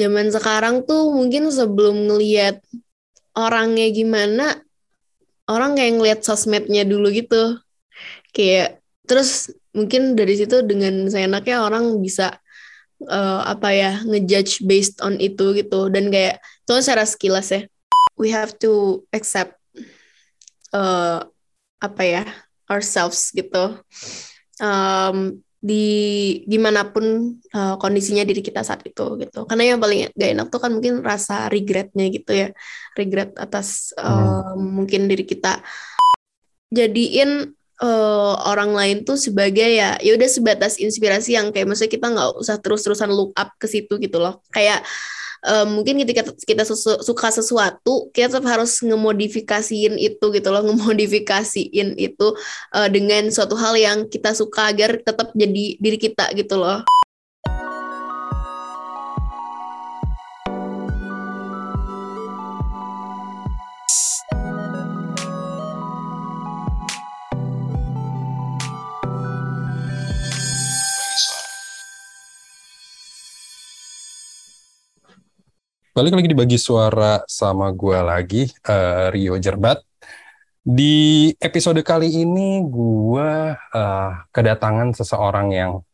zaman sekarang tuh mungkin sebelum ngelihat orangnya gimana orang kayak ngelihat sosmednya dulu gitu. Kayak terus mungkin dari situ dengan seenaknya orang bisa uh, apa ya ngejudge based on itu gitu. Dan kayak itu kan secara sekilas ya. We have to accept uh, apa ya ourselves gitu. Um, di di mana pun uh, kondisinya diri kita saat itu gitu. Karena yang paling gak enak tuh kan mungkin rasa regretnya gitu ya. Regret atas uh, hmm. mungkin diri kita. Jadiin uh, orang lain tuh sebagai ya ya udah sebatas inspirasi yang kayak maksudnya kita nggak usah terus-terusan look up ke situ gitu loh. Kayak um, mungkin ketika kita sesu suka sesuatu kita tetap harus ngemodifikasiin itu gitu loh ngemodifikasiin itu uh, dengan suatu hal yang kita suka agar tetap jadi diri kita gitu loh Balik lagi dibagi suara sama gue lagi, uh, Rio Jerbat. Di episode kali ini gue uh, kedatangan seseorang yang,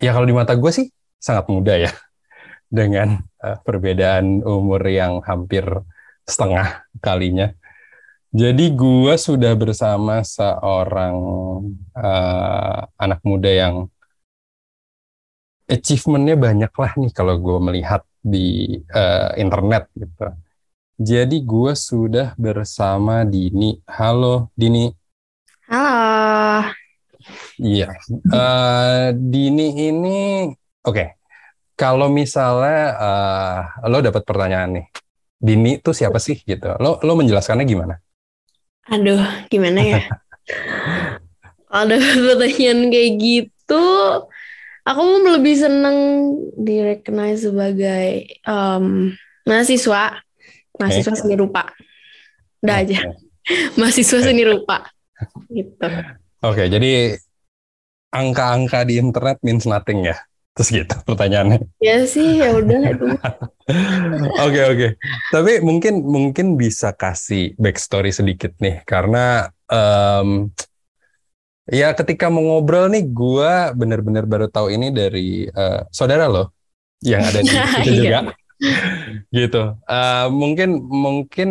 ya kalau di mata gue sih sangat muda ya. Dengan uh, perbedaan umur yang hampir setengah kalinya. Jadi gue sudah bersama seorang uh, anak muda yang achievementnya banyak lah nih kalau gue melihat di uh, internet gitu. Jadi gue sudah bersama Dini. Halo Dini. Halo. Iya. Uh, Dini ini oke. Okay. Kalau misalnya uh, lo dapat pertanyaan nih, Dini tuh siapa sih gitu? Lo lo menjelaskannya gimana? Aduh, gimana ya? Ada pertanyaan kayak gitu, aku lebih seneng direcognize sebagai um, mahasiswa. Mahasiswa okay. seni rupa. Udah okay. aja. Mahasiswa seni rupa. Gitu. Oke okay, jadi angka-angka di internet means nothing ya? Terus gitu pertanyaannya. Ya sih ya udah itu oke oke. Tapi mungkin mungkin bisa kasih backstory sedikit nih karena um, Ya ketika mau ngobrol nih, gue bener-bener baru tahu ini dari uh, saudara lo yang ada di situ juga, iya. gitu. Uh, mungkin mungkin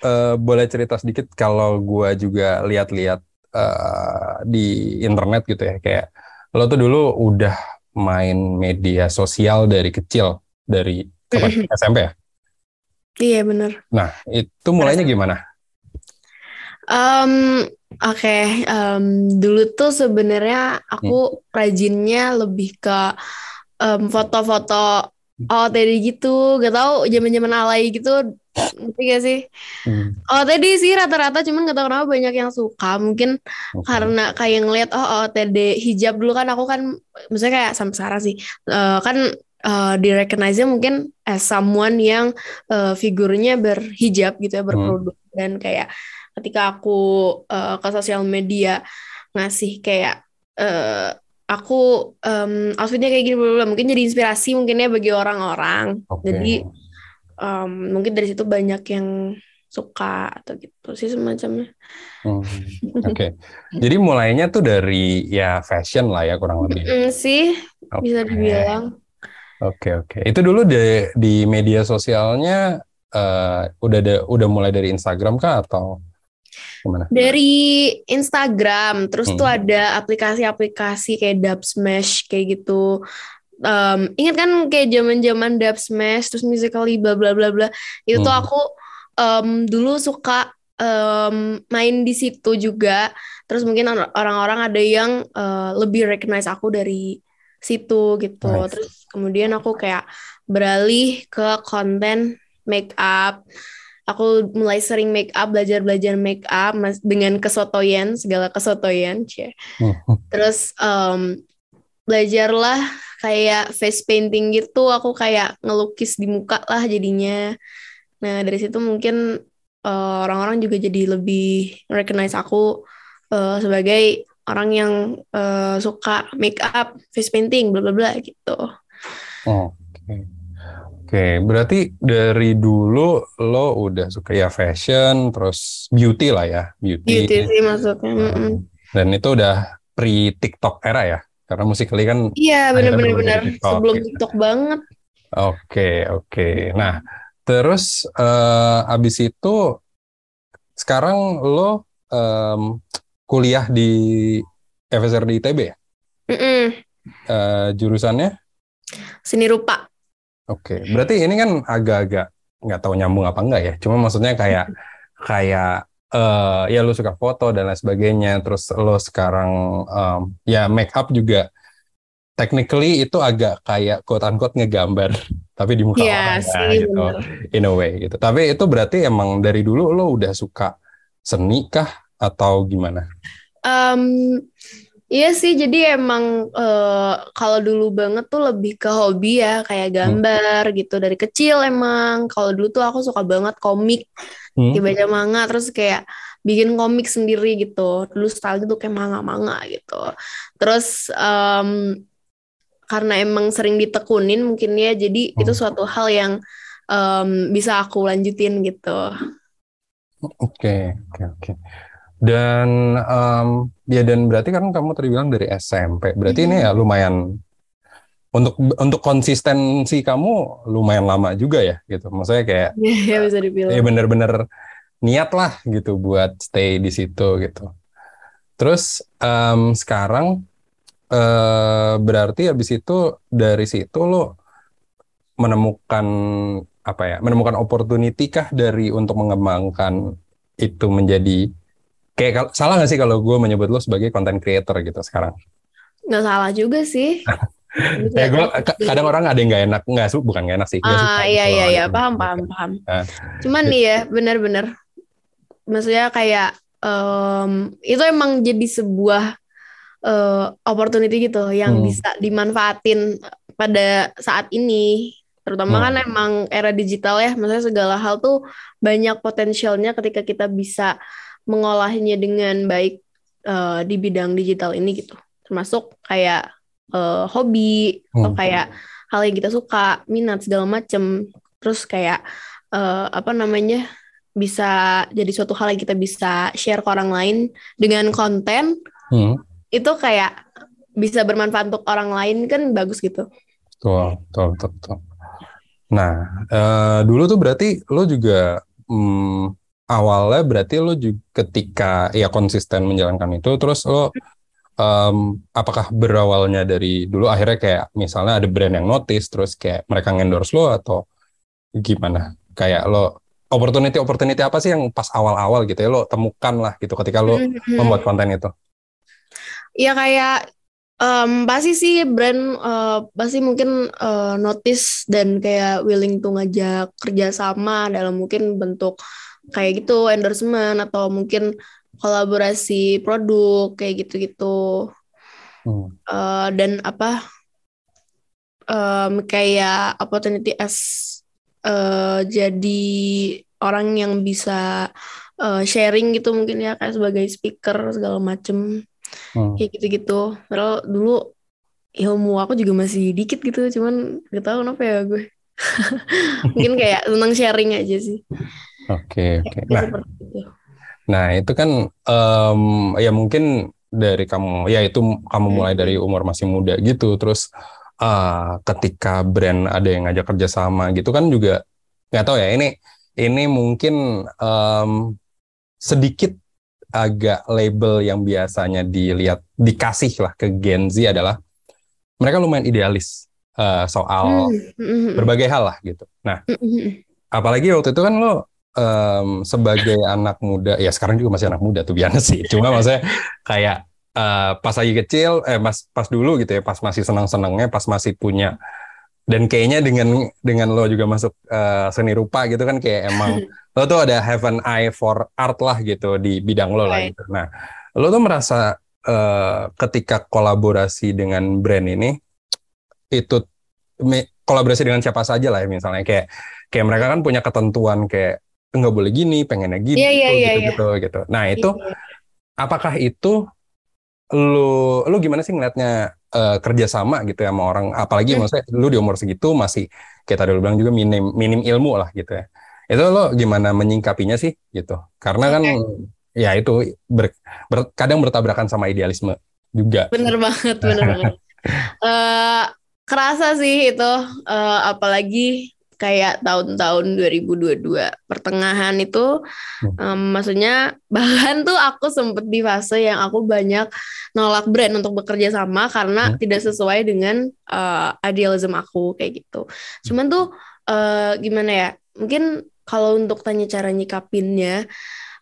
uh, boleh cerita sedikit kalau gue juga lihat-lihat uh, di internet gitu ya, kayak lo tuh dulu udah main media sosial dari kecil, dari kapan? SMP ya? Iya bener. Nah itu mulainya gimana? Um, Oke, okay, um, dulu tuh sebenarnya aku hmm. rajinnya lebih ke um, foto-foto OOTD gitu, gak tau zaman-zaman alay gitu, ngerti gak sih? Hmm. OOTD sih rata-rata, cuman gak tau kenapa banyak yang suka, mungkin okay. karena kayak ngeliat oh OOTD hijab dulu kan aku kan, misalnya kayak sampai sekarang sih, uh, kan uh, di recognize mungkin as someone yang uh, figurnya berhijab gitu ya, berproduk hmm. dan kayak ketika aku uh, ke sosial media ngasih kayak uh, aku um, outfitnya kayak gini mungkin jadi inspirasi mungkinnya bagi orang-orang okay. jadi um, mungkin dari situ banyak yang suka atau gitu sih semacamnya. Hmm, Oke, okay. jadi mulainya tuh dari ya fashion lah ya kurang lebih. Mm, sih okay. bisa dibilang. Oke okay, oke, okay. itu dulu di di media sosialnya uh, udah ada udah mulai dari Instagram kah atau? Gimana? Dari Instagram, terus hmm. tuh ada aplikasi-aplikasi kayak Dub Smash kayak gitu. Um, ingat kan kayak zaman-zaman Dub Smash, terus musically bla bla bla bla. Itu hmm. tuh aku um, dulu suka um, main di situ juga. Terus mungkin orang-orang ada yang uh, lebih recognize aku dari situ gitu. Nice. Terus kemudian aku kayak beralih ke konten make up aku mulai sering make up belajar belajar make up dengan kesotoyan segala kesotoyan cie hmm. terus um, belajarlah kayak face painting gitu aku kayak ngelukis di muka lah jadinya nah dari situ mungkin uh, orang-orang juga jadi lebih recognize aku uh, sebagai orang yang uh, suka make up face painting bla bla bla gitu oh, okay. Oke, berarti dari dulu lo udah suka ya fashion, terus beauty lah ya, beauty. Beauty sih maksudnya. mm-mm. Dan itu udah pre TikTok era ya, karena musikali kan. Iya bener. TikTok, Sebelum gitu. TikTok banget. Oke, oke. Nah, terus eh, abis itu sekarang lo em, kuliah di FSRD ITB ya? Mm-mm. Eh, jurusannya? Seni rupa. Oke, berarti ini kan agak-agak nggak tahu nyambung apa enggak ya. Cuma maksudnya kayak kayak eh ya lu suka foto dan lain sebagainya. Terus lo sekarang em, ya make up juga technically itu agak kayak quote unquote ngegambar tapi di muka Iya orang ya, sih gitu bener. in a way gitu. Tapi itu berarti emang dari dulu lo udah suka seni kah atau gimana? Em, iya sih, jadi emang eh, kalau dulu banget tuh lebih ke hobi ya, kayak gambar gitu dari kecil emang. Kalau dulu tuh aku suka banget komik, Hmm? kayak baca manga, terus kayak bikin komik sendiri gitu. Dulu style gitu kayak manga-manga gitu. Terus em, karena emang sering ditekunin mungkin ya, jadi itu Hmm. suatu hal yang em, bisa aku lanjutin gitu. Oke, oke, oke. Dan em, ya dan berarti kan kamu tadi bilang dari SMP. Berarti ini ya lumayan untuk untuk konsistensi kamu lumayan lama juga ya gitu. Maksudnya kayak Ya bisa dibilang. ya bener-bener niat lah gitu buat stay di situ gitu. Terus em, sekarang eh, berarti habis itu dari situ lo menemukan apa ya? Menemukan opportunity kah dari untuk mengembangkan itu menjadi kayak kal- salah nggak sih kalau gue menyebut lo sebagai content creator gitu sekarang? Nggak salah juga sih. Ya gue kadang orang ada yang nggak enak nggak su bukan nggak enak sih. Ah iya gitu iya loh, iya gitu. paham paham paham. Nah. Cuman nih ya benar-benar maksudnya kayak em, itu emang jadi sebuah eh, opportunity gitu yang Hmm. bisa dimanfaatin pada saat ini. Terutama Hmm. kan emang era digital ya, maksudnya segala hal tuh banyak potensialnya ketika kita bisa mengolahnya dengan baik eh, di bidang digital ini gitu. Termasuk kayak eh, hobi atau Hmm. kayak hal yang kita suka, minat segala macem. Terus kayak eh, apa namanya bisa jadi suatu hal yang kita bisa share ke orang lain dengan konten Hmm. itu kayak bisa bermanfaat untuk orang lain kan bagus gitu. Betul, betul, betul, betul. Nah, eh, dulu tuh berarti lo juga hmm, awalnya berarti lo juga ketika ya konsisten menjalankan itu, terus lo em, apakah berawalnya dari dulu akhirnya kayak misalnya ada brand yang notice, terus kayak mereka endorse lo atau gimana? Kayak lo opportunity opportunity apa sih yang pas awal-awal gitu ya lo temukan lah gitu ketika lo Mhm. membuat konten itu? Ya kayak em, pasti sih brand eh, pasti mungkin eh, notice dan kayak willing to ngajak kerjasama dalam mungkin bentuk kayak gitu endorsement atau mungkin kolaborasi produk kayak gitu-gitu. Hmm. Eh, dan apa em, kayak opportunity as eh, jadi orang yang bisa eh, sharing gitu mungkin ya kayak sebagai speaker segala macem Hmm. kayak gitu-gitu. Padahal dulu ilmu aku juga masih dikit gitu, cuman gak tahu kenapa ya gue. Mungkin kayak tentang sharing aja sih. Oke, oke. Kayak Nah, seperti itu. Nah, itu kan em, ya mungkin dari kamu, ya itu kamu mulai dari umur masih muda gitu, terus ah, ketika brand ada yang ngajak kerjasama gitu kan juga nggak tahu ya ini ini mungkin em, sedikit agak label yang biasanya dilihat dikasih lah ke Gen Z adalah mereka lumayan idealis eh, soal Hmm, hmm, berbagai hal lah gitu. Nah, hmm, hmm, apalagi waktu itu kan lo em, sebagai anak muda ya sekarang juga masih anak muda tuh biasa sih. Cuma maksudnya kayak eh, pas lagi kecil eh pas pas dulu gitu ya pas masih senang senangnya pas masih punya dan kayaknya dengan dengan lo juga masuk eh, seni rupa gitu kan kayak emang lo tuh ada have an eye for art lah gitu di bidang lo lah gitu. Nah lo tuh merasa eh, ketika kolaborasi dengan brand ini itu me- kolaborasi dengan siapa saja lah ya misalnya. Kayak kayak mereka kan punya ketentuan kayak nggak boleh gini pengennya gini Iya, iya, gitu, iya, gitu, gitu. Gitu nah itu Iya. apakah itu lu lu gimana sih ngelihatnya uh, kerjasama gitu ya sama orang? Apalagi hmm. maksudnya lu di umur segitu masih kayak tadi lu bilang juga minim minim ilmu lah gitu ya. Itu lo gimana menyingkapinya sih gitu? Karena kan ya itu ber, ber, kadang bertabrakan sama idealisme juga. Bener banget bener banget. Uh, kerasa sih itu uh, apalagi kayak tahun-tahun 2022 pertengahan itu hmm. um, maksudnya bahkan tuh aku sempet di fase yang aku banyak nolak brand untuk bekerja sama karena hmm. tidak sesuai dengan uh, idealism aku kayak gitu. Cuman tuh uh, gimana ya? Mungkin kalau untuk tanya cara nyikapinnya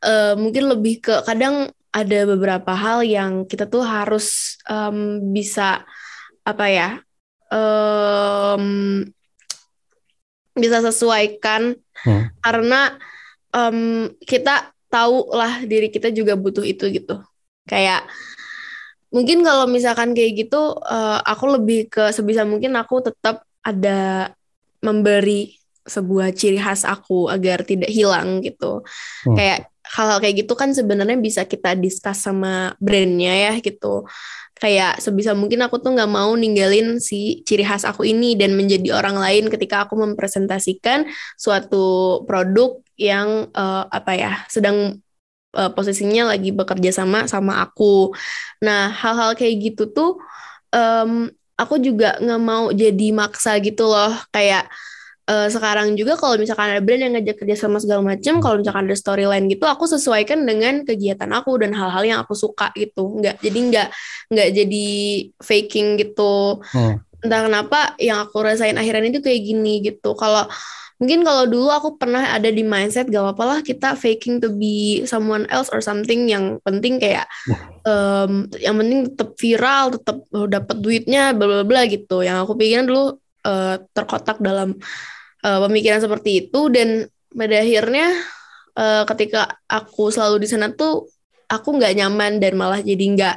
uh, mungkin lebih ke kadang ada beberapa hal yang kita tuh harus um, bisa apa ya? Um, bisa sesuaikan hmm. karena um, kita tahu lah diri kita juga butuh itu gitu kayak mungkin kalau misalkan kayak gitu uh, aku lebih ke sebisa mungkin aku tetap ada memberi sebuah ciri khas aku agar tidak hilang gitu hmm. kayak hal-hal kayak gitu kan sebenarnya bisa kita discuss sama brandnya ya gitu kayak sebisa mungkin aku tuh nggak mau ninggalin si ciri khas aku ini dan menjadi orang lain ketika aku mempresentasikan suatu produk yang uh, apa ya sedang uh, posisinya lagi bekerja sama sama aku. Nah hal-hal kayak gitu tuh um, aku juga nggak mau jadi maksa gitu loh kayak uh, sekarang juga kalau misalkan ada brand yang ngajak kerja sama segala macam kalau misalkan ada storyline gitu aku sesuaikan dengan kegiatan aku dan hal-hal yang aku suka gitu. Nggak jadi nggak nggak jadi faking gitu. Hmm. entah kenapa yang aku rasain akhiran itu kayak gini gitu. Kalau mungkin kalau dulu aku pernah ada di mindset gak apa-apa lah kita faking to be someone else or something. Yang penting kayak um, yang penting tetap viral tetap dapat duitnya bla bla bla gitu. Yang aku pikirin dulu uh, terkotak dalam uh, pemikiran seperti itu. Dan pada akhirnya uh, ketika aku selalu di sana tuh aku nggak nyaman dan malah jadi nggak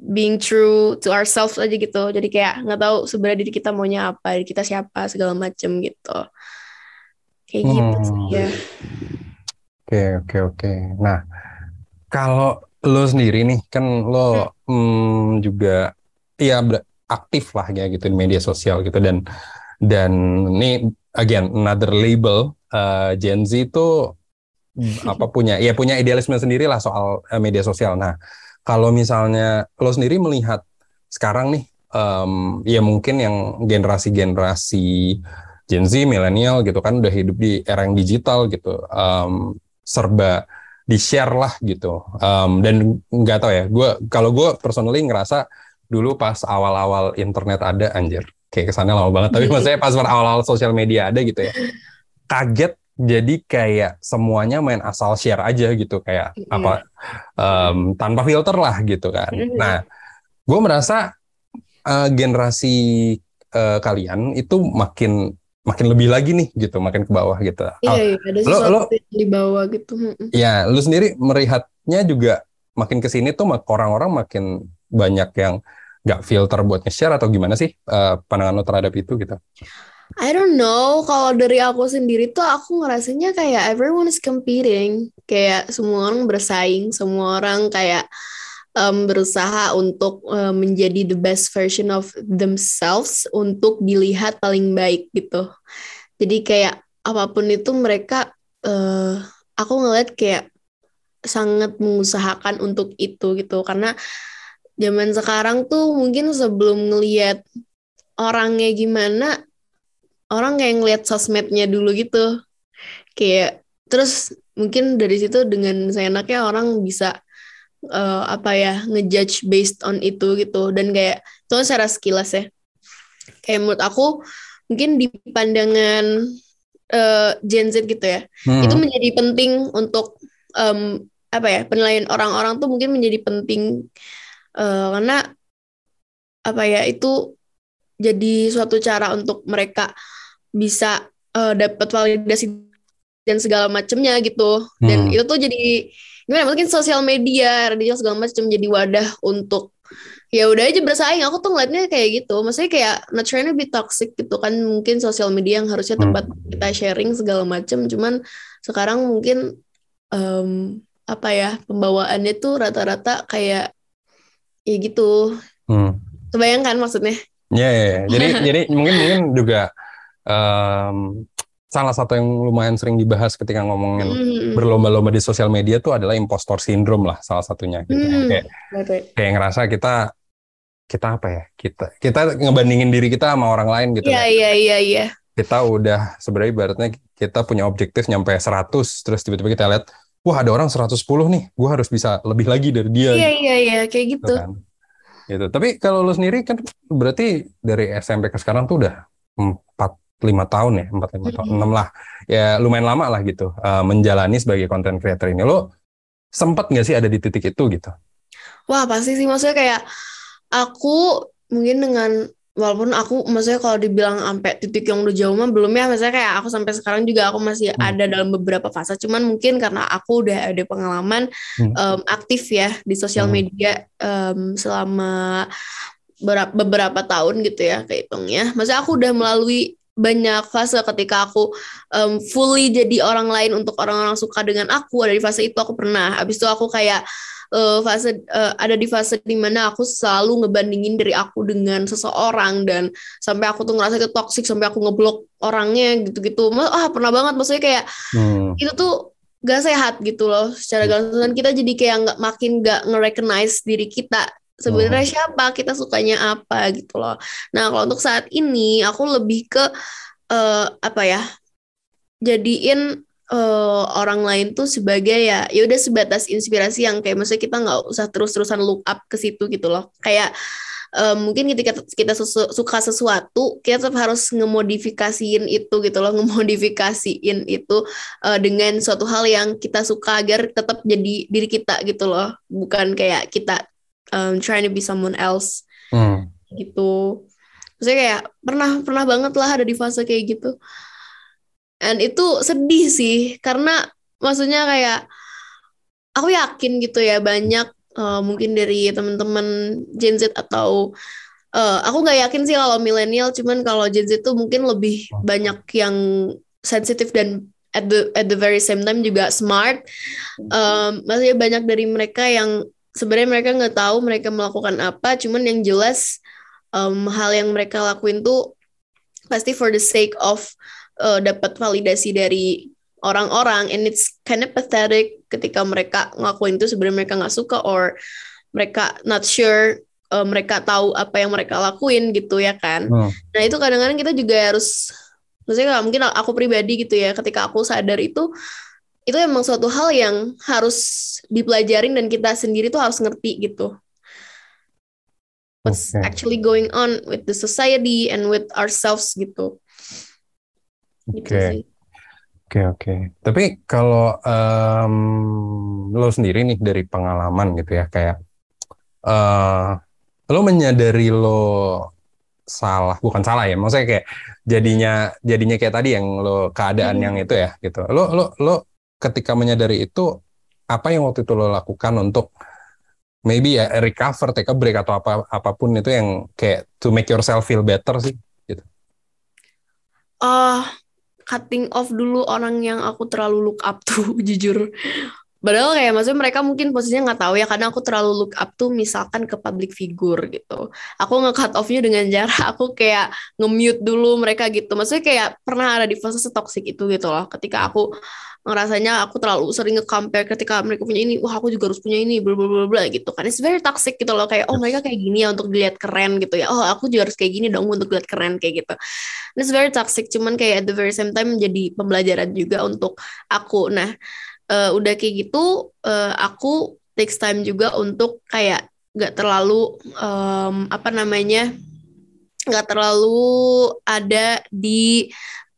being true to ourselves aja gitu. Jadi kayak nggak tahu sebenarnya diri kita maunya apa diri kita siapa segala macem gitu. Kayak gitu hmm. gitu sih ya. Oke oke oke. Nah kalau lo sendiri nih kan lo hmm. Hmm, juga ya aktif lah ya gitu di media sosial gitu. Dan dan ini again another label uh, Gen Z itu apa punya ya punya idealisme sendiri lah soal uh, media sosial. Nah, kalau misalnya lo sendiri melihat sekarang nih um, ya mungkin yang generasi-generasi Gen Z, milenial gitu kan udah hidup di era yang digital gitu, um, serba di share lah gitu. Um, dan nggak tahu ya, gue kalau gue personally ngerasa dulu pas awal-awal internet ada anjir, kayak kesannya lama banget. Tapi maksudnya pas awal-awal sosial media ada gitu ya kaget jadi kayak semuanya main asal share aja gitu. Kayak yeah. apa um, tanpa filter lah gitu kan. Nah gue merasa uh, generasi uh, kalian itu makin makin lebih lagi nih gitu makin ke bawah gitu. Iya, iya ada sesuatu lo, lo, di bawah gitu. Ya lu sendiri melihatnya juga makin ke sini tuh orang-orang makin banyak yang nggak filter buat nge-share atau gimana sih uh, pandangan lo terhadap itu gitu? I don't know. Kalau dari aku sendiri tuh aku ngerasanya kayak everyone is competing. Kayak semua orang bersaing, semua orang kayak um, berusaha untuk um, menjadi the best version of themselves untuk dilihat paling baik gitu. Jadi kayak apa pun itu mereka, uh, aku ngeliat kayak sangat mengusahakan untuk itu gitu karena zaman sekarang tuh mungkin sebelum ngelihat orangnya gimana orang kayak ngelihat sosmednya dulu gitu. Kayak terus mungkin dari situ dengan seenaknya orang bisa uh, apa ya ngejudge based on itu gitu. Dan kayak itu secara sekilas ya. Kayak menurut aku mungkin di pandangan uh, Gen Z gitu ya hmm. itu menjadi penting untuk um, apa ya penilaian orang-orang tuh mungkin menjadi penting uh, karena apa ya itu jadi suatu cara untuk mereka bisa uh, dapat validasi dan segala macamnya gitu dan hmm. itu tuh jadi gimana mungkin sosial media radio segala macam jadi wadah untuk ya udah aja bersaing aku tuh ngeliatnya kayak gitu maksudnya kayak not trying to be toxic gitu kan mungkin sosial media yang harusnya hmm. tempat hmm. kita sharing segala macam cuman sekarang mungkin um, apa ya pembawaannya tuh rata-rata kayak ya gitu hmm. Kebayangkan maksudnya? Ya, yeah, yeah. jadi jadi mungkin mungkin juga um, salah satu yang lumayan sering dibahas ketika ngomongin mm. berlomba-lomba di sosial media tuh adalah impostor syndrome lah salah satunya gitu. Mm. Kayak, kayak ngerasa kita kita apa ya? Kita kita ngebandingin diri kita sama orang lain gitu. Iya iya iya iya. Kita udah sebenarnya ibaratnya kita punya objektif nyampe 100 terus tiba-tiba kita lihat wah ada orang 110 nih, gua harus bisa lebih lagi dari dia. Iya iya iya. Kayak gitu. gitu. kan? Gitu. Tapi kalau lu sendiri kan berarti dari SMP ke sekarang tuh udah empat lima tahun ya? Empat lima tahun. Enam lah. Ya lumayan lama lah gitu uh, menjalani sebagai content creator ini. Lo sempat nggak sih ada di titik itu gitu? Wah pasti sih. Maksudnya kayak aku mungkin dengan walaupun aku maksudnya kalau dibilang sampai titik yang udah jauh mah belum ya maksudnya kayak aku sampai sekarang juga aku masih hmm. ada dalam beberapa fase cuman mungkin karena aku udah ada pengalaman hmm. um, aktif ya di sosial hmm. media um, selama beberapa tahun gitu ya kehitungnya maksudnya aku udah melalui banyak fase ketika aku um, fully jadi orang lain untuk orang-orang suka dengan aku ada di fase itu aku pernah habis itu aku kayak uh, fase uh, ada di fase di mana aku selalu ngebandingin dari aku dengan seseorang dan sampai aku tuh ngerasa itu toxic sampai aku ngeblok orangnya gitu-gitu. Ah pernah banget. Maksudnya kayak hmm. itu tuh gak sehat gitu loh. Secara gampang kita jadi kayak nggak makin gak nge-recognize diri kita. Sebenarnya oh. siapa? Kita sukanya apa gitu loh. Nah kalau untuk saat ini aku lebih ke uh, apa ya jadiin uh, orang lain tuh sebagai ya ya udah sebatas inspirasi yang kayak maksudnya kita nggak usah terus-terusan look up ke situ gitu loh. Kayak uh, mungkin ketika kita sesu suka sesuatu kita tetap harus ngemodifikasiin itu gitu loh ngemodifikasiin itu uh, dengan suatu hal yang kita suka agar tetap jadi diri kita gitu loh. Bukan kayak kita um, trying to be someone else hmm. gitu. Maksudnya kayak pernah pernah banget lah ada di fase kayak gitu and itu sedih sih karena maksudnya kayak aku yakin gitu ya banyak uh, mungkin dari teman-teman Gen Z atau uh, aku nggak yakin sih kalau milenial cuman kalau Gen Z tuh mungkin lebih banyak yang sensitif dan at the at the very same time juga smart. Um, maksudnya banyak dari mereka yang sebenarnya mereka nggak tahu mereka melakukan apa cuman yang jelas um, hal yang mereka lakuin tuh pasti for the sake of uh, dapat validasi dari orang-orang and it's kind of pathetic ketika mereka ngelakuin itu sebenarnya mereka nggak suka or mereka not sure uh, mereka tahu apa yang mereka lakuin gitu ya kan hmm. nah itu kadang-kadang kita juga harus maksudnya mungkin aku pribadi gitu ya ketika aku sadar itu itu emang suatu hal yang harus dipelajarin dan kita sendiri tuh harus ngerti gitu what's okay. actually going on with the society and with ourselves gitu. Gitu oke. Okay. Oke okay, oke. Okay. Tapi kalau um, lo sendiri nih dari pengalaman gitu ya kayak uh, lo menyadari lo salah bukan salah ya maksudnya kayak jadinya jadinya kayak tadi yang lo keadaan hmm. yang itu ya gitu lo lo lo ketika menyadari itu apa yang waktu itu lo lakukan untuk maybe ya recover, take a break atau apa apa pun itu yang kayak to make yourself feel better sih gitu. Uh, cutting off dulu orang yang aku terlalu look up tuh jujur. Padahal kayak maksudnya mereka mungkin posisinya nggak tahu ya karena aku terlalu look up tuh misalkan ke public figure gitu. Aku nge-cut off-nya dengan cara aku kayak nge-mute dulu mereka gitu. Maksudnya kayak pernah ada di fase toxic itu gitu loh. Ketika aku ngerasanya aku terlalu sering nge-compare ketika mereka punya ini, wah aku juga harus punya ini, bla bla bla bla gitu kan. It's very toxic gitu loh kayak oh mereka kayak gini ya untuk dilihat keren gitu ya. Oh aku juga harus kayak gini dong untuk dilihat keren kayak gitu. And it's very toxic cuman kayak at the very same time menjadi pembelajaran juga untuk aku. Nah, uh, udah kayak gitu uh, aku takes time juga untuk kayak gak terlalu um, apa namanya nggak terlalu ada di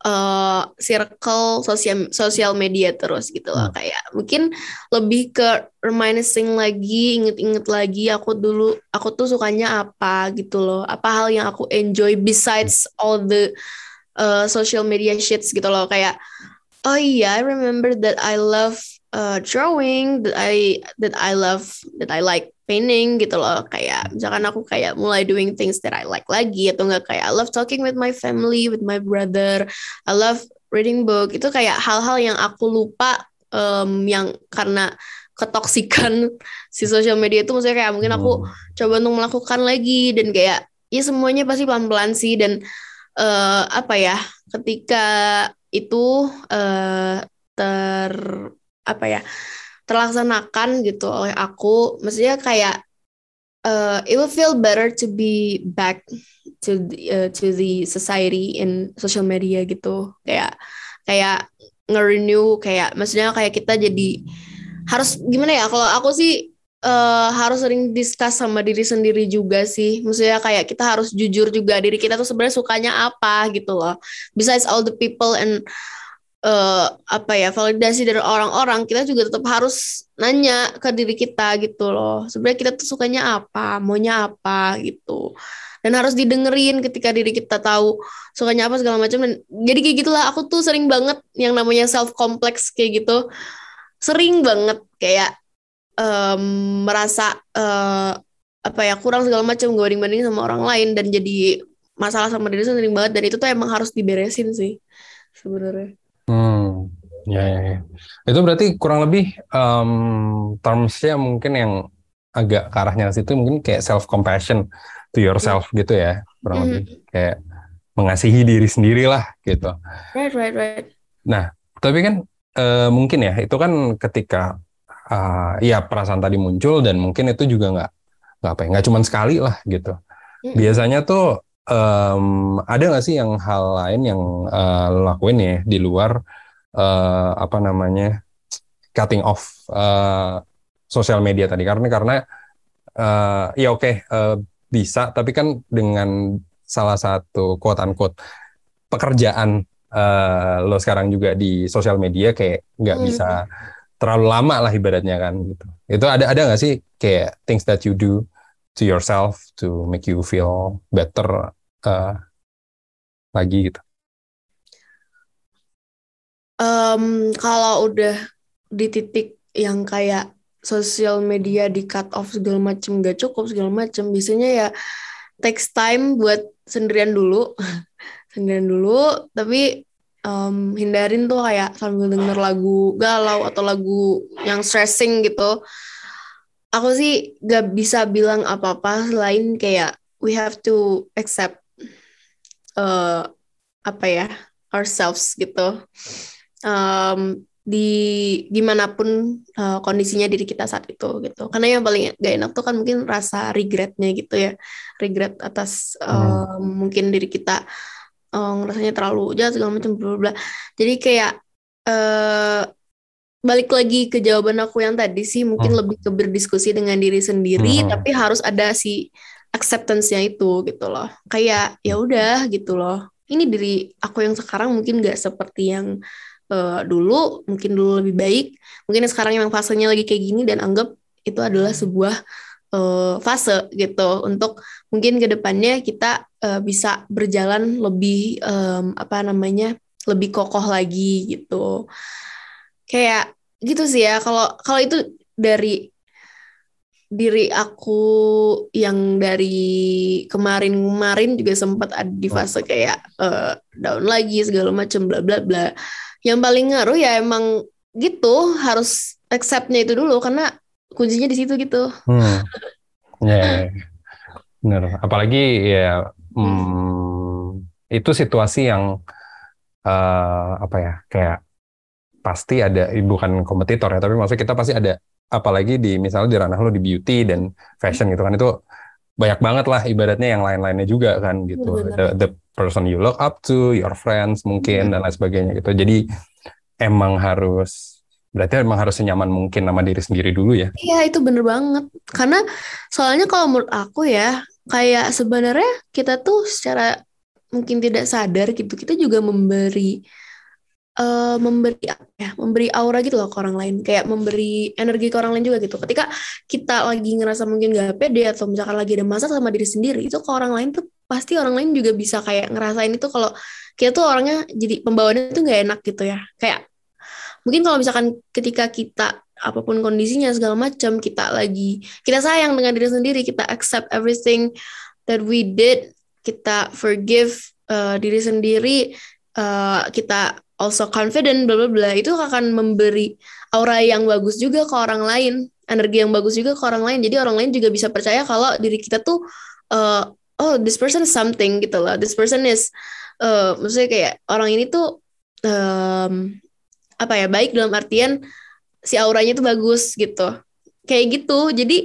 uh, circle sosial sosial media terus gitu loh. Hmm. kayak mungkin lebih ke reminiscing lagi inget-inget lagi aku dulu aku tuh sukanya apa gitu loh. Apa hal yang aku enjoy besides all the uh, social media shits gitu loh. Kayak oh iya I remember that I love uh, drawing that I that I love that I like painting gitu loh. Kayak misalkan aku kayak mulai doing things that I like lagi atau enggak kayak I love talking with my family with my brother. I love reading book. Itu kayak hal-hal yang aku lupa um, yang karena ketoksikan si sosial media itu. Maksudnya kayak mungkin aku hmm. coba untuk melakukan lagi dan kayak ya semuanya pasti pelan-pelan sih. Dan uh, apa ya ketika itu uh, ter apa ya terlaksanakan gitu oleh aku. Maksudnya kayak uh, it will feel better to be back to the, uh, to the society in social media gitu. Kayak kayak nge-renew kayak maksudnya kayak kita jadi harus gimana ya kalau aku sih uh, harus sering discuss sama diri sendiri juga sih. Maksudnya kayak kita harus jujur juga diri kita tuh sebenarnya sukanya apa gitu loh. Besides all the people and uh, apa ya validasi dari orang-orang kita juga tetap harus nanya ke diri kita gitu loh. Sebenarnya kita tuh sukanya apa maunya apa gitu. Dan harus didengerin ketika diri kita tahu sukanya apa segala macam. Dan jadi kayak gitulah aku tuh sering banget yang namanya self complex kayak gitu. Sering banget kayak um, merasa uh, apa ya kurang segala macam gue banding banding sama orang lain dan jadi masalah sama diri sendiri banget dan itu tuh emang harus diberesin sih sebenarnya Hmm, ya, ya, ya. Itu berarti kurang lebih um, termsnya mungkin yang agak ke arahnya situ mungkin kayak self compassion to yourself mm. gitu ya, kurang mm. lebih kayak mengasihi diri sendiri lah gitu. Right, right, right. Nah, tapi kan uh, mungkin ya itu kan ketika uh, ya perasaan tadi muncul dan mungkin itu juga nggak nggak apa ya nggak cuma sekali lah gitu. Mm. Biasanya tuh um, ada nggak sih yang hal lain yang uh, lo lakuin ya di luar uh, apa namanya cutting off uh, sosial media tadi karena karena uh, ya oke okay, uh, bisa tapi kan dengan salah satu quote unquote pekerjaan uh, lo sekarang juga di sosial media kayak nggak hmm. bisa terlalu lama lah ibaratnya kan gitu itu ada ada nggak sih kayak things that you do to yourself to make you feel better uh, lagi gitu? Um, kalau udah di titik yang kayak sosial media di cut off segala macem gak cukup segala macem biasanya ya takes time buat sendirian dulu sendirian dulu tapi um, hindarin tuh kayak sambil denger lagu galau atau lagu yang stressing gitu. Aku sih gak bisa bilang apa-apa selain kayak we have to accept uh, apa ya ourselves gitu. Um, di di mana pun uh, kondisinya diri kita saat itu gitu. Karena yang paling gak enak tuh kan mungkin rasa regretnya gitu ya. Regret atas uh, hmm. mungkin diri kita. uh, rasanya terlalu jahat segala macam bla bla jadi kayak uh, balik lagi ke jawaban aku yang tadi sih mungkin hmm. lebih ke berdiskusi dengan diri sendiri hmm. tapi harus ada si acceptance-nya itu gitu loh. Kayak ya udah gitu loh. Ini diri aku yang sekarang mungkin gak seperti yang uh, dulu mungkin dulu lebih baik. Mungkin sekarang yang fasenya lagi kayak gini dan anggap itu adalah sebuah uh, fase gitu. Untuk mungkin ke depannya kita uh, bisa berjalan lebih um, apa namanya lebih kokoh lagi gitu kayak gitu sih ya kalau kalau itu dari diri aku yang dari kemarin-kemarin juga sempat ada di fase kayak uh, down lagi segala macam bla bla bla. Yang paling ngaruh ya emang gitu harus acceptnya itu dulu karena kuncinya di situ gitu. Hmm. Ya, yeah, benar. Apalagi ya hmm, itu situasi yang uh, apa ya kayak pasti ada bukan kompetitor ya tapi maksudnya kita pasti ada apalagi di misalnya di ranah lo di beauty dan fashion gitu kan itu banyak banget lah ibaratnya yang lain-lainnya juga kan gitu. The, the person you look up to your friends mungkin hmm. dan lain sebagainya gitu. Jadi emang harus berarti emang harus senyaman mungkin sama diri sendiri dulu ya. Iya itu bener banget. Karena soalnya kalau menurut aku ya kayak sebenarnya kita tuh secara mungkin tidak sadar gitu kita juga memberi uh, memberi ya memberi aura gitu loh ke orang lain. Kayak memberi energi ke orang lain juga gitu. Ketika kita lagi ngerasa mungkin gak pede atau misalkan lagi ada masalah sama diri sendiri itu ke orang lain tuh pasti orang lain juga bisa kayak ngerasain itu kalau kita tuh orangnya jadi pembawaannya tuh gak enak gitu ya. Kayak mungkin kalau misalkan ketika kita apa pun kondisinya segala macam kita lagi kita sayang dengan diri sendiri kita accept everything that we did kita forgive uh, diri sendiri uh, kita also confident bla bla bla. Itu akan memberi aura yang bagus juga ke orang lain energi yang bagus juga ke orang lain. Jadi orang lain juga bisa percaya kalau diri kita tuh uh, oh this person is something gitu loh. This person is uh, maksudnya kayak orang ini tuh um, apa ya baik dalam artian si auranya tuh bagus gitu. Kayak gitu. Jadi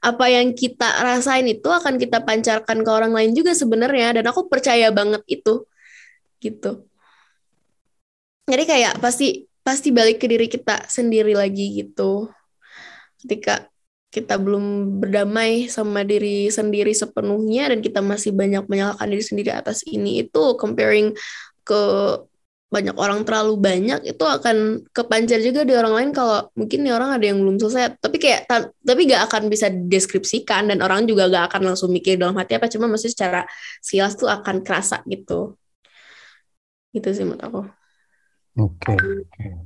apa yang kita rasain itu akan kita pancarkan ke orang lain juga sebenarnya. Dan aku percaya banget itu. Gitu. Jadi kayak pasti pasti balik ke diri kita sendiri lagi gitu. Ketika kita belum berdamai sama diri sendiri sepenuhnya dan kita masih banyak menyalahkan diri sendiri atas ini itu comparing ke banyak orang terlalu banyak itu akan kepancar juga di orang lain kalau mungkin nih orang ada yang belum selesai. Tapi kayak tapi gak akan bisa deskripsikan dan orang juga gak akan langsung mikir dalam hati apa cuma masih secara silas tuh akan kerasa gitu. Gitu sih menurut aku. Oke okay,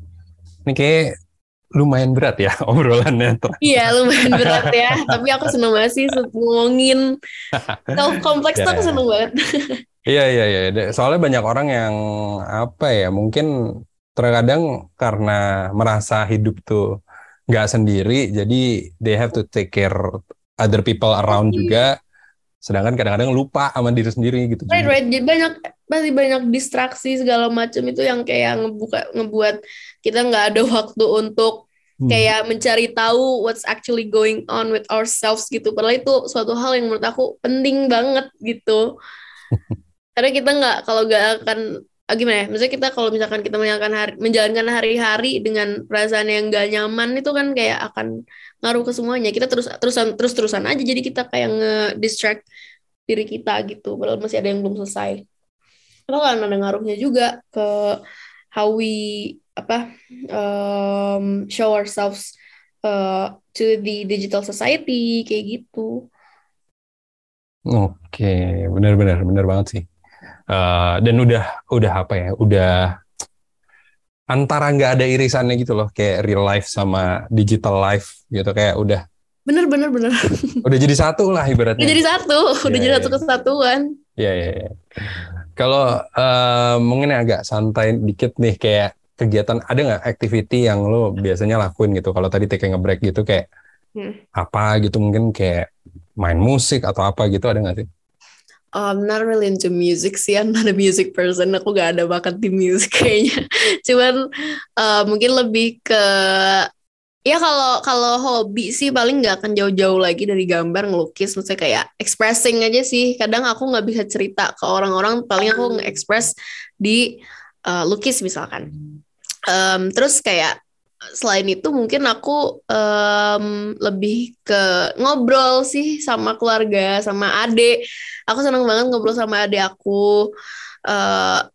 ini kayak lumayan berat ya obrolannya iya lumayan berat ya tapi aku seneng banget sih ngomongin self kompleks tuh aku ya. seneng banget Iya iya iya. Soalnya banyak orang yang apa ya mungkin terkadang karena merasa hidup tuh nggak sendiri, jadi they have to take care other people around juga. Sedangkan kadang-kadang lupa sama diri sendiri gitu. Right right. Jadi banyak pasti banyak distraksi segala macam itu yang kayak ngebuka ngebuat kita nggak ada waktu untuk hmm. kayak mencari tahu what's actually going on with ourselves gitu. Padahal itu suatu hal yang menurut aku penting banget gitu. karena kita nggak kalau nggak akan ah, gimana ya maksudnya kita kalau misalkan kita menjalankan hari menjalankan hari-hari dengan perasaan yang gak nyaman itu kan kayak akan ngaruh ke semuanya kita terus terusan terus terusan aja jadi kita kayak nge distract diri kita gitu padahal masih ada yang belum selesai itu kan ada ngaruhnya juga ke how we apa um, show ourselves uh, to the digital society kayak gitu Oke, benar-benar benar banget sih. Uh, dan udah udah apa ya udah antara nggak ada irisannya gitu loh kayak real life sama digital life gitu kayak udah bener bener bener udah jadi satu lah ibaratnya udah jadi satu yeah, udah jadi yeah. satu kesatuan iya yeah, iya yeah, yeah. kalau uh, mungkin agak santai dikit nih kayak kegiatan ada nggak activity yang lo biasanya lakuin gitu kalau tadi taking a break gitu kayak hmm. apa gitu mungkin kayak main musik atau apa gitu ada nggak sih I'm not really into music sih, I'm not a music person. Aku gak ada bakat di music kayaknya. Cuman uh, mungkin lebih ke ya kalau kalau hobi sih paling nggak akan jauh-jauh lagi dari gambar ngelukis maksudnya kayak expressing aja sih kadang aku nggak bisa cerita ke orang-orang paling aku nge-express di uh, lukis misalkan um, terus kayak selain itu mungkin aku um, lebih ke ngobrol sih sama keluarga sama adik. Aku senang banget ngobrol sama adik aku. Uh,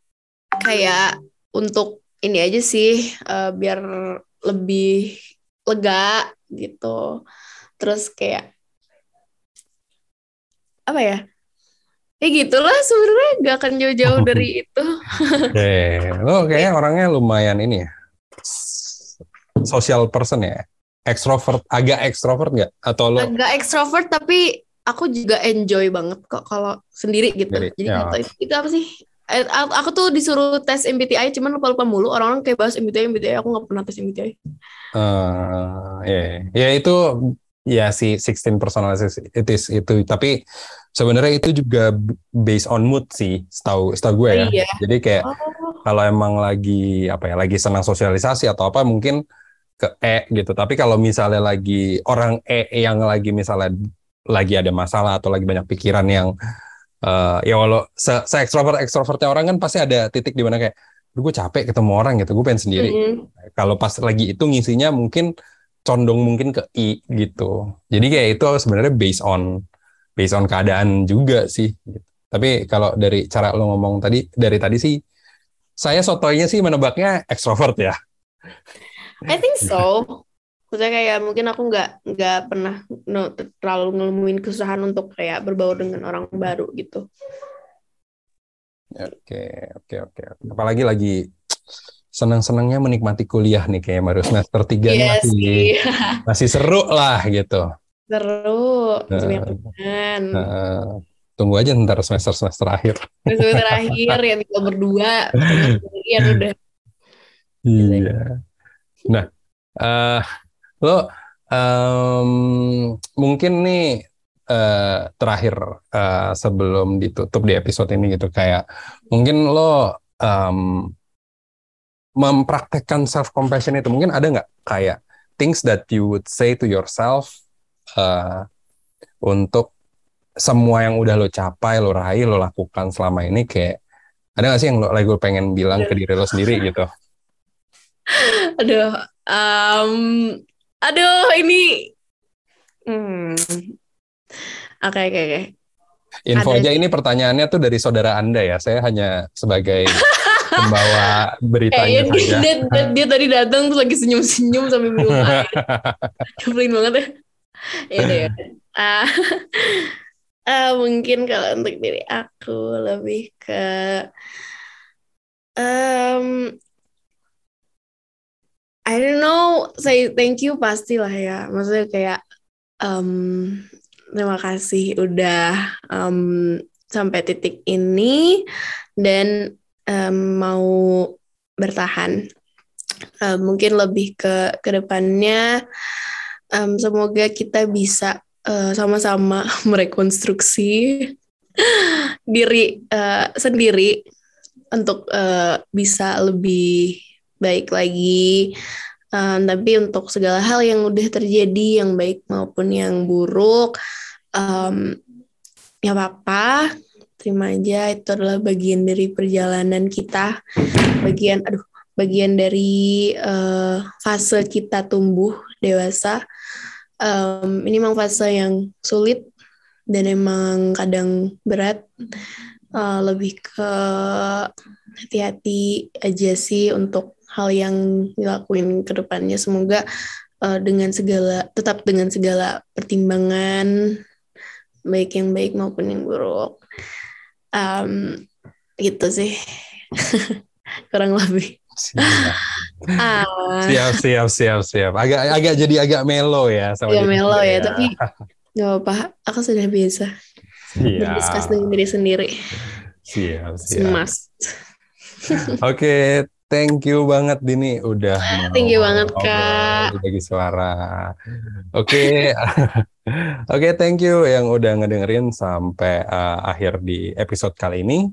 kayak untuk ini aja sih uh, biar lebih lega gitu. Terus kayak apa ya ya gitulah sebenarnya gak akan jauh-jauh dari itu. Oke, lo kayaknya orangnya lumayan ini ya social person ya? Extrovert, agak extrovert nggak? Atau lo? Agak extrovert tapi aku juga enjoy banget kok kalau sendiri gitu. Jadi, Jadi ya. itu, itu apa sih? Eh, aku tuh disuruh tes MBTI cuman lupa-lupa mulu orang-orang kayak bahas MBTI MBTI aku nggak pernah tes MBTI. Uh, eh, ya, yeah. ya itu ya si 16 personalities itu tapi sebenarnya itu juga based on mood sih setahu setahu gue ya. Iya. Jadi kayak oh. kalau emang lagi apa ya lagi senang sosialisasi atau apa mungkin ke E gitu. Tapi kalau misalnya lagi orang E yang lagi misalnya lagi ada masalah atau lagi banyak pikiran yang uh, ya walau se, se ekstrovert ekstrovertnya orang kan pasti ada titik di mana kayak gue capek ketemu orang gitu gue pengen sendiri mm -hmm. kalau pas lagi itu ngisinya mungkin condong mungkin ke I gitu jadi kayak itu sebenarnya based on based on keadaan juga sih gitu. tapi kalau dari cara lo ngomong tadi dari tadi sih saya sotoynya sih menebaknya ekstrovert ya I think so. Maksudnya kayak mungkin aku nggak nggak pernah no, terlalu ngelamuin kesusahan untuk kayak berbaur dengan orang baru gitu. Oke, oke, oke. Apalagi lagi senang-senangnya menikmati kuliah nih kayak baru semester tiga yes, masih iya. masih seru lah gitu. Seru, uh, uh, tunggu aja ntar semester semester akhir. Semester akhir yang kita berdua, ya udah. Iya. Nah, uh, lo um, mungkin nih uh, terakhir uh, sebelum ditutup di episode ini gitu kayak mungkin lo um, mempraktekkan self compassion itu mungkin ada nggak kayak things that you would say to yourself uh, untuk semua yang udah lo capai, lo raih, lo lakukan selama ini kayak ada gak sih yang lo lagi lo pengen bilang ke diri lo sendiri gitu? Aduh, um, aduh ini, hmm. oke oke oke. Info ada aja ini pertanyaannya tuh dari saudara anda ya, saya hanya sebagai pembawa beritanya eh, saja. Dia, dia, dia tadi datang tuh lagi senyum-senyum sampai minum air. banget ya. Deh. Uh, uh, mungkin kalau untuk diri aku lebih ke um, I don't know say thank you pastilah ya maksudnya kayak um, terima kasih udah um, sampai titik ini dan um, mau bertahan um, mungkin lebih ke ke depannya um, semoga kita bisa uh, sama-sama merekonstruksi diri uh, sendiri untuk uh, bisa lebih baik lagi. Um, tapi untuk segala hal yang udah terjadi, yang baik maupun yang buruk, um, ya apa-apa, terima aja. Itu adalah bagian dari perjalanan kita, bagian, aduh, bagian dari uh, fase kita tumbuh dewasa um, ini memang fase yang sulit dan emang kadang berat. Uh, lebih ke hati-hati aja sih untuk hal yang dilakuin ke depannya. Semoga uh, dengan segala tetap dengan segala pertimbangan baik yang baik maupun yang buruk. Um, gitu sih. Kurang lebih Siap. Ah. siap, siap, siap, siap. Agak agak jadi agak melo ya sama Ya melo ya, ya, tapi nggak apa Aku sudah biasa. Berdiskus dengan diri sendiri. Siap, siap. Mas. Oke, okay, thank you banget Dini udah Thank you banget Kak. Bagi suara. Oke. Okay. Oke, okay, thank you yang udah ngedengerin sampai uh, akhir di episode kali ini.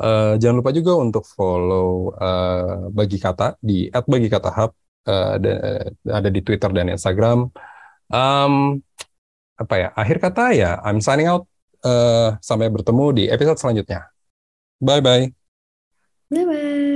Uh, jangan lupa juga untuk follow uh, bagi kata di bagi kata hub uh, ada di Twitter dan Instagram. Um, apa ya? Akhir kata ya, I'm signing out. Uh, sampai bertemu di episode selanjutnya. Bye bye. Bye bye.